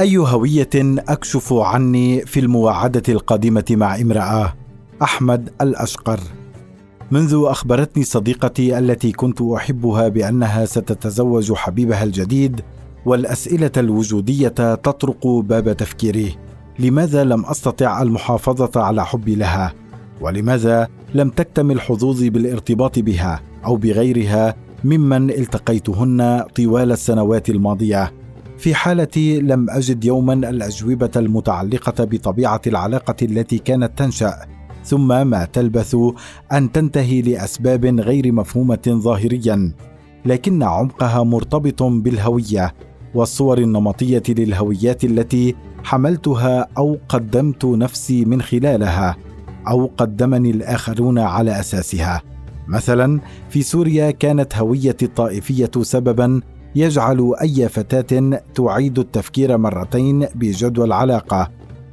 أي هوية أكشف عني في المواعده القادمة مع امرأة؟ أحمد الأشقر. منذ أخبرتني صديقتي التي كنت أحبها بأنها ستتزوج حبيبها الجديد والأسئلة الوجودية تطرق باب تفكيري. لماذا لم أستطع المحافظة على حبي لها؟ ولماذا لم تكتمل حظوظي بالارتباط بها أو بغيرها ممن التقيتهن طوال السنوات الماضية؟ في حالتي لم أجد يوما الأجوبة المتعلقة بطبيعة العلاقة التي كانت تنشأ ثم ما تلبث أن تنتهي لأسباب غير مفهومة ظاهريا لكن عمقها مرتبط بالهوية والصور النمطية للهويات التي حملتها أو قدمت نفسي من خلالها أو قدمني الآخرون على أساسها. مثلا في سوريا كانت هويه الطائفية سببا يجعل أي فتاة تعيد التفكير مرتين بجدوى العلاقه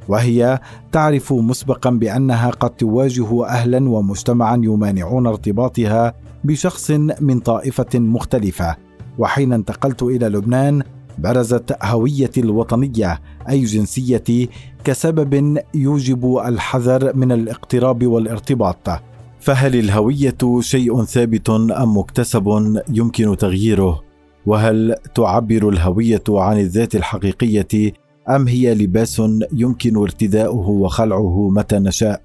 وهي تعرف مسبقا بأنها قد تواجه أهلا ومجتمعا يمانعون ارتباطها بشخص من طائفة مختلفة. وحين انتقلت إلى لبنان برزت هويتي الوطنية أي جنسيتي كسبب يوجب الحذر من الاقتراب والارتباط. فهل الهوية شيء ثابت أم مكتسب يمكن تغييره؟ وهل تعبر الهوية عن الذات الحقيقية أم هي لباس يمكن ارتداؤه وخلعه متى نشاء؟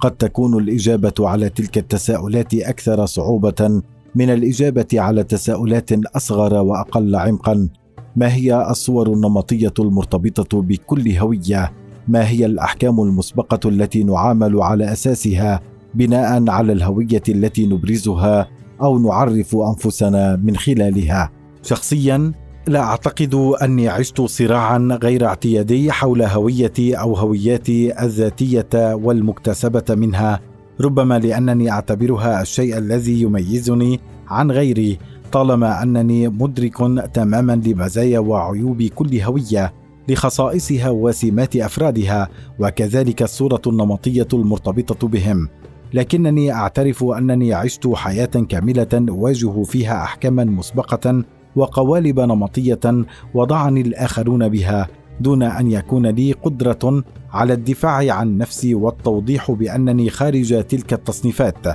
قد تكون الإجابة على تلك التساؤلات أكثر صعوبة من الإجابة على تساؤلات أصغر وأقل عمقا. ما هي الصور النمطية المرتبطة بكل هوية؟ ما هي الأحكام المسبقة التي نعامل على أساسها بناء على الهوية التي نبرزها أو نعرف أنفسنا من خلالها؟ شخصيا لا أعتقد أني عشت صراعا غير اعتيادي حول هويتي أو هوياتي الذاتية والمكتسبة منها ربما لأنني أعتبرها الشيء الذي يميزني عن غيري طالما أنني مدرك تماما لمزايا وعيوب كل هوية لخصائصها وسمات أفرادها وكذلك الصورة النمطية المرتبطة بهم. لكنني أعترف أنني عشت حياة كاملة أواجه فيها احكاما مسبقة وقوالب نمطية وضعني الآخرون بها دون أن يكون لي قدرة على الدفاع عن نفسي والتوضيح بأنني خارج تلك التصنيفات.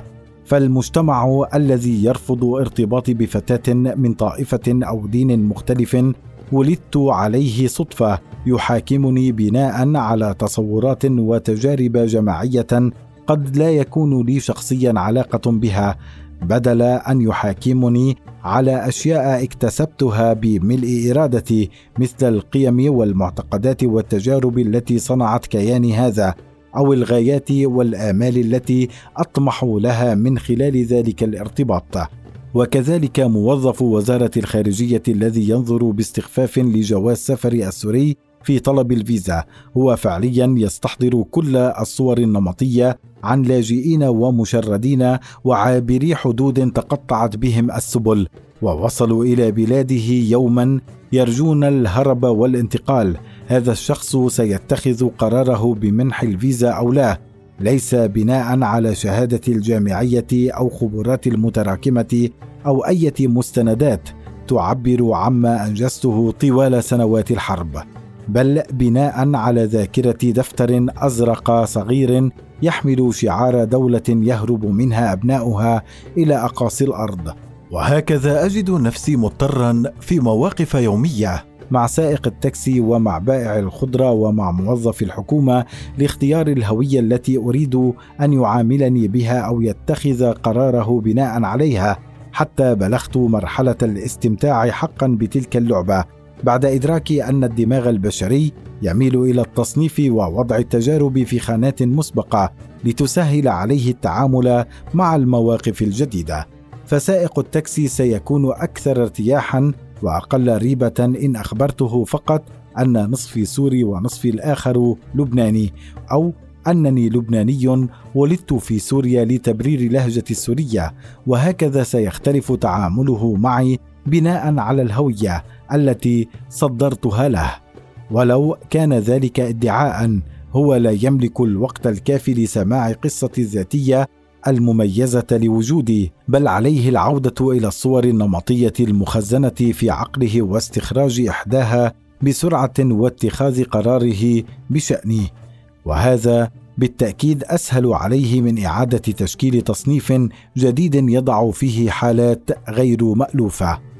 فالمجتمع الذي يرفض ارتباطي بفتاة من طائفة أو دين مختلف ولدت عليه صدفة يحاكمني بناء على تصورات وتجارب جماعية قد لا يكون لي شخصيا علاقة بها بدل أن يحاكمني على أشياء اكتسبتها بملء إرادتي مثل القيم والمعتقدات والتجارب التي صنعت كياني هذا أو الغايات والآمال التي أطمح لها من خلال ذلك الارتباط. وكذلك موظف وزارة الخارجية الذي ينظر باستخفاف لجواز سفر السوري في طلب الفيزا. هو فعليا يستحضر كل الصور النمطية عن لاجئين ومشردين وعابري حدود تقطعت بهم السبل ووصلوا إلى بلاده يوما يرجون الهرب والانتقال. هذا الشخص سيتخذ قراره بمنح الفيزا أو لا. ليس بناء على شهادة الجامعية أو خبرات المتراكمة أو أي مستندات تعبر عما أنجزته طوال سنوات الحرب. بل بناء على ذاكرة دفتر أزرق صغير يحمل شعار دولة يهرب منها أبناؤها إلى أقاصي الأرض. وهكذا أجد نفسي مضطرا في مواقف يومية مع سائق التاكسي ومع بائع الخضرة ومع موظف الحكومة لاختيار الهوية التي أريد أن يعاملني بها أو يتخذ قراره بناء عليها حتى بلغت مرحلة الاستمتاع حقا بتلك اللعبة. بعد ادراكي أن الدماغ البشري يميل إلى التصنيف ووضع التجارب في خانات مسبقة لتسهل عليه التعامل مع المواقف الجديدة. فسائق التاكسي سيكون أكثر ارتياحا وأقل ريبة إن أخبرته فقط أن نصفي سوري ونصفي الآخر لبناني أو أنني لبناني ولدت في سوريا لتبرير لهجتي السورية وهكذا سيختلف تعامله معي بناء على الهوية التي صدرتها له. ولو كان ذلك ادعاء هو لا يملك الوقت الكافي لسماع قصتي الذاتية المميزة لوجودي بل عليه العودة إلى الصور النمطية المخزنة في عقله واستخراج إحداها بسرعة واتخاذ قراره بشاني وهذا بالتأكيد أسهل عليه من إعادة تشكيل تصنيف جديد يضع فيه حالات غير مألوفة.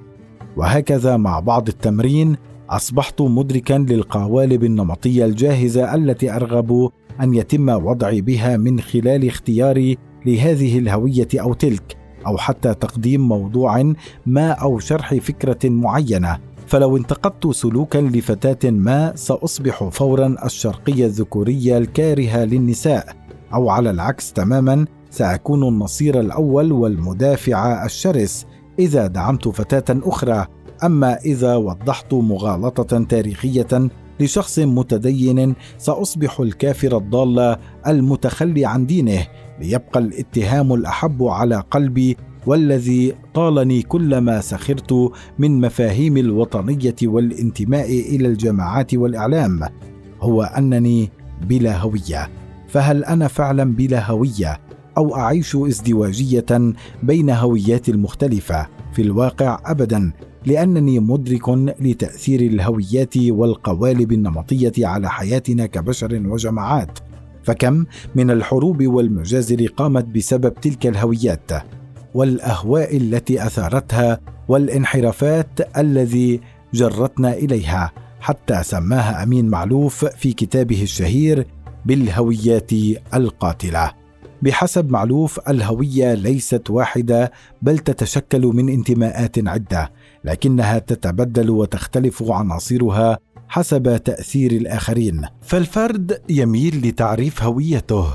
وهكذا مع بعض التمرين أصبحت مدركا للقوالب النمطية الجاهزة التي أرغب أن يتم وضعي بها من خلال اختياري لهذه الهوية أو تلك أو حتى تقديم موضوع ما أو شرح فكرة معينة. فلو انتقدت سلوكا لفتاة ما سأصبح فورا الشرقية الذكورية الكارهة للنساء. أو على العكس تماما سأكون النصير الأول والمدافع الشرس. إذا دعمت فتاة أخرى أما إذا وضحت مغالطة تاريخية لشخص متدين سأصبح الكافر الضال المتخلي عن دينه ليبقى الاتهام الأحب على قلبي والذي طالني كلما سخرت من مفاهيم الوطنية والانتماء إلى الجماعات والإعلام. هو أنني بلا هوية. فهل أنا فعلا بلا هوية؟ أو أعيش ازدواجية بين هويات المختلفة في الواقع ابدا لأنني مدرك لتأثير الهويات والقوالب النمطية على حياتنا كبشر وجماعات. فكم من الحروب والمجازر قامت بسبب تلك الهويات والأهواء التي أثارتها والانحرافات الذي جرتنا إليها حتى سماها أمين معلوف في كتابه الشهير بالهويات القاتلة. بحسب معلوف الهوية ليست واحدة بل تتشكل من انتماءات عدة لكنها تتبدل وتختلف عناصرها حسب تأثير الآخرين. فالفرد يميل لتعريف هويته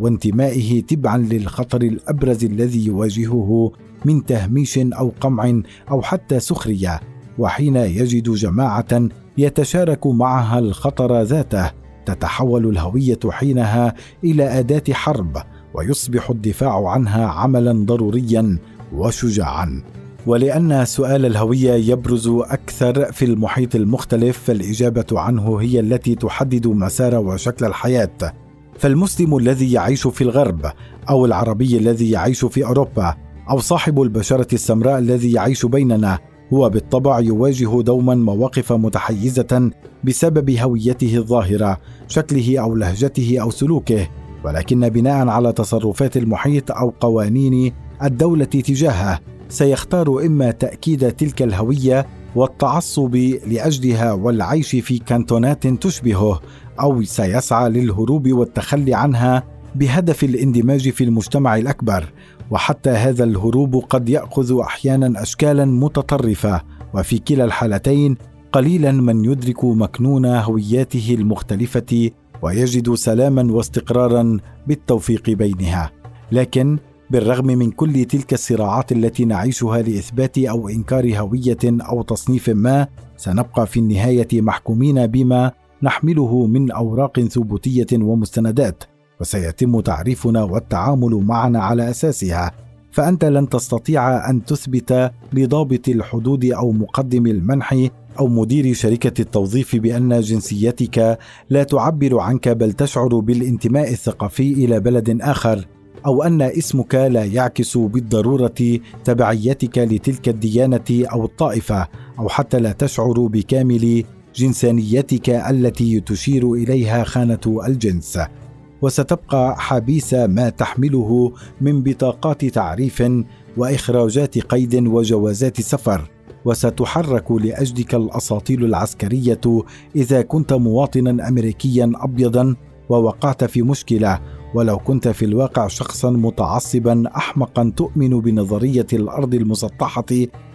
وانتمائه تبعا للخطر الأبرز الذي يواجهه من تهميش أو قمع أو حتى سخرية وحين يجد جماعة يتشارك معها الخطر ذاته تتحول الهوية حينها إلى أداة حرب ويصبح الدفاع عنها عملا ضروريا وشجاعا. ولأن سؤال الهوية يبرز أكثر في المحيط المختلف فالإجابة عنه هي التي تحدد مسار وشكل الحياة. فالمسلم الذي يعيش في الغرب أو العربي الذي يعيش في أوروبا أو صاحب البشرة السمراء الذي يعيش بيننا هو بالطبع يواجه دوما مواقف متحيزة بسبب هويته الظاهرة شكله أو لهجته أو سلوكه. ولكن بناء على تصرفات المحيط أو قوانين الدولة تجاهه سيختار إما تأكيد تلك الهوية والتعصب لأجلها والعيش في كانتونات تشبهه أو سيسعى للهروب والتخلي عنها بهدف الاندماج في المجتمع الأكبر. وحتى هذا الهروب قد يأخذ أحيانا اشكالا متطرفة وفي كلا الحالتين قليلا من يدرك مكنون هوياته المختلفة ويجد سلاما واستقرارا بالتوفيق بينها. لكن بالرغم من كل تلك الصراعات التي نعيشها لإثبات أو إنكار هوية أو تصنيف ما سنبقى في النهاية محكومين بما نحمله من أوراق ثبوتية ومستندات وسيتم تعريفنا والتعامل معنا على أساسها. فأنت لن تستطيع أن تثبت لضابط الحدود أو مقدم المنح أو مدير شركة التوظيف بأن جنسيتك لا تعبر عنك بل تشعر بالانتماء الثقافي إلى بلد آخر أو أن اسمك لا يعكس بالضرورة تبعيتك لتلك الديانة أو الطائفة أو حتى لا تشعر بكامل جنسانيتك التي تشير إليها خانة الجنس. وستبقى حبيس ما تحمله من بطاقات تعريف وإخراجات قيد وجوازات سفر. وستحرك لاجلك الأساطيل العسكرية إذا كنت مواطنا أمريكيا ابيضا ووقعت في مشكلة ولو كنت في الواقع شخصا متعصبا احمقا تؤمن بنظرية الأرض المسطحة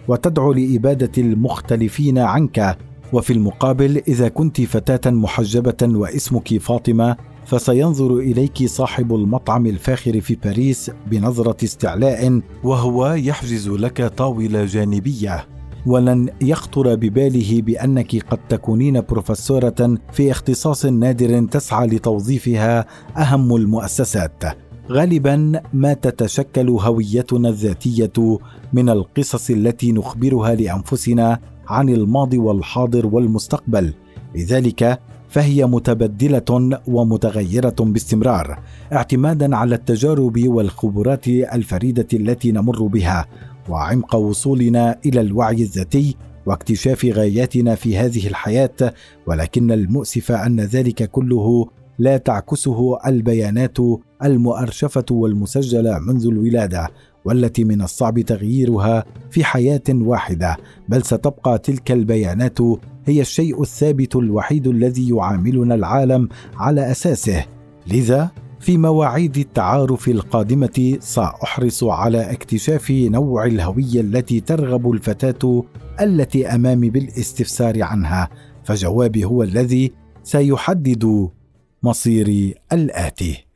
وتدعو لإبادة المختلفين عنك. وفي المقابل إذا كنت فتاة محجبة واسمك فاطمة فسينظر إليك صاحب المطعم الفاخر في باريس بنظرة استعلاء وهو يحجز لك طاولة جانبية. ولن يخطر بباله بأنك قد تكونين بروفيسورة في اختصاص نادر تسعى لتوظيفها أهم المؤسسات. غالبا ما تتشكل هويتنا الذاتية من القصص التي نخبرها لأنفسنا عن الماضي والحاضر والمستقبل. لذلك فهي متبدلة ومتغيرة باستمرار اعتمادا على التجارب والخبرات الفريدة التي نمر بها. وعمق وصولنا إلى الوعي الذاتي واكتشاف غاياتنا في هذه الحياة ولكن المؤسف أن ذلك كله لا تعكسه البيانات المؤرشفة والمسجلة منذ الولادة والتي من الصعب تغييرها في حياة واحدة. بل ستبقى تلك البيانات هي الشيء الثابت الوحيد الذي يعاملنا العالم على أساسه. لذا في مواعيد التعارف القادمة سأحرص على اكتشاف نوع الهوية التي ترغب الفتاة التي أمامي بالاستفسار عنها. فجوابي هو الذي سيحدد مصيري الآتي.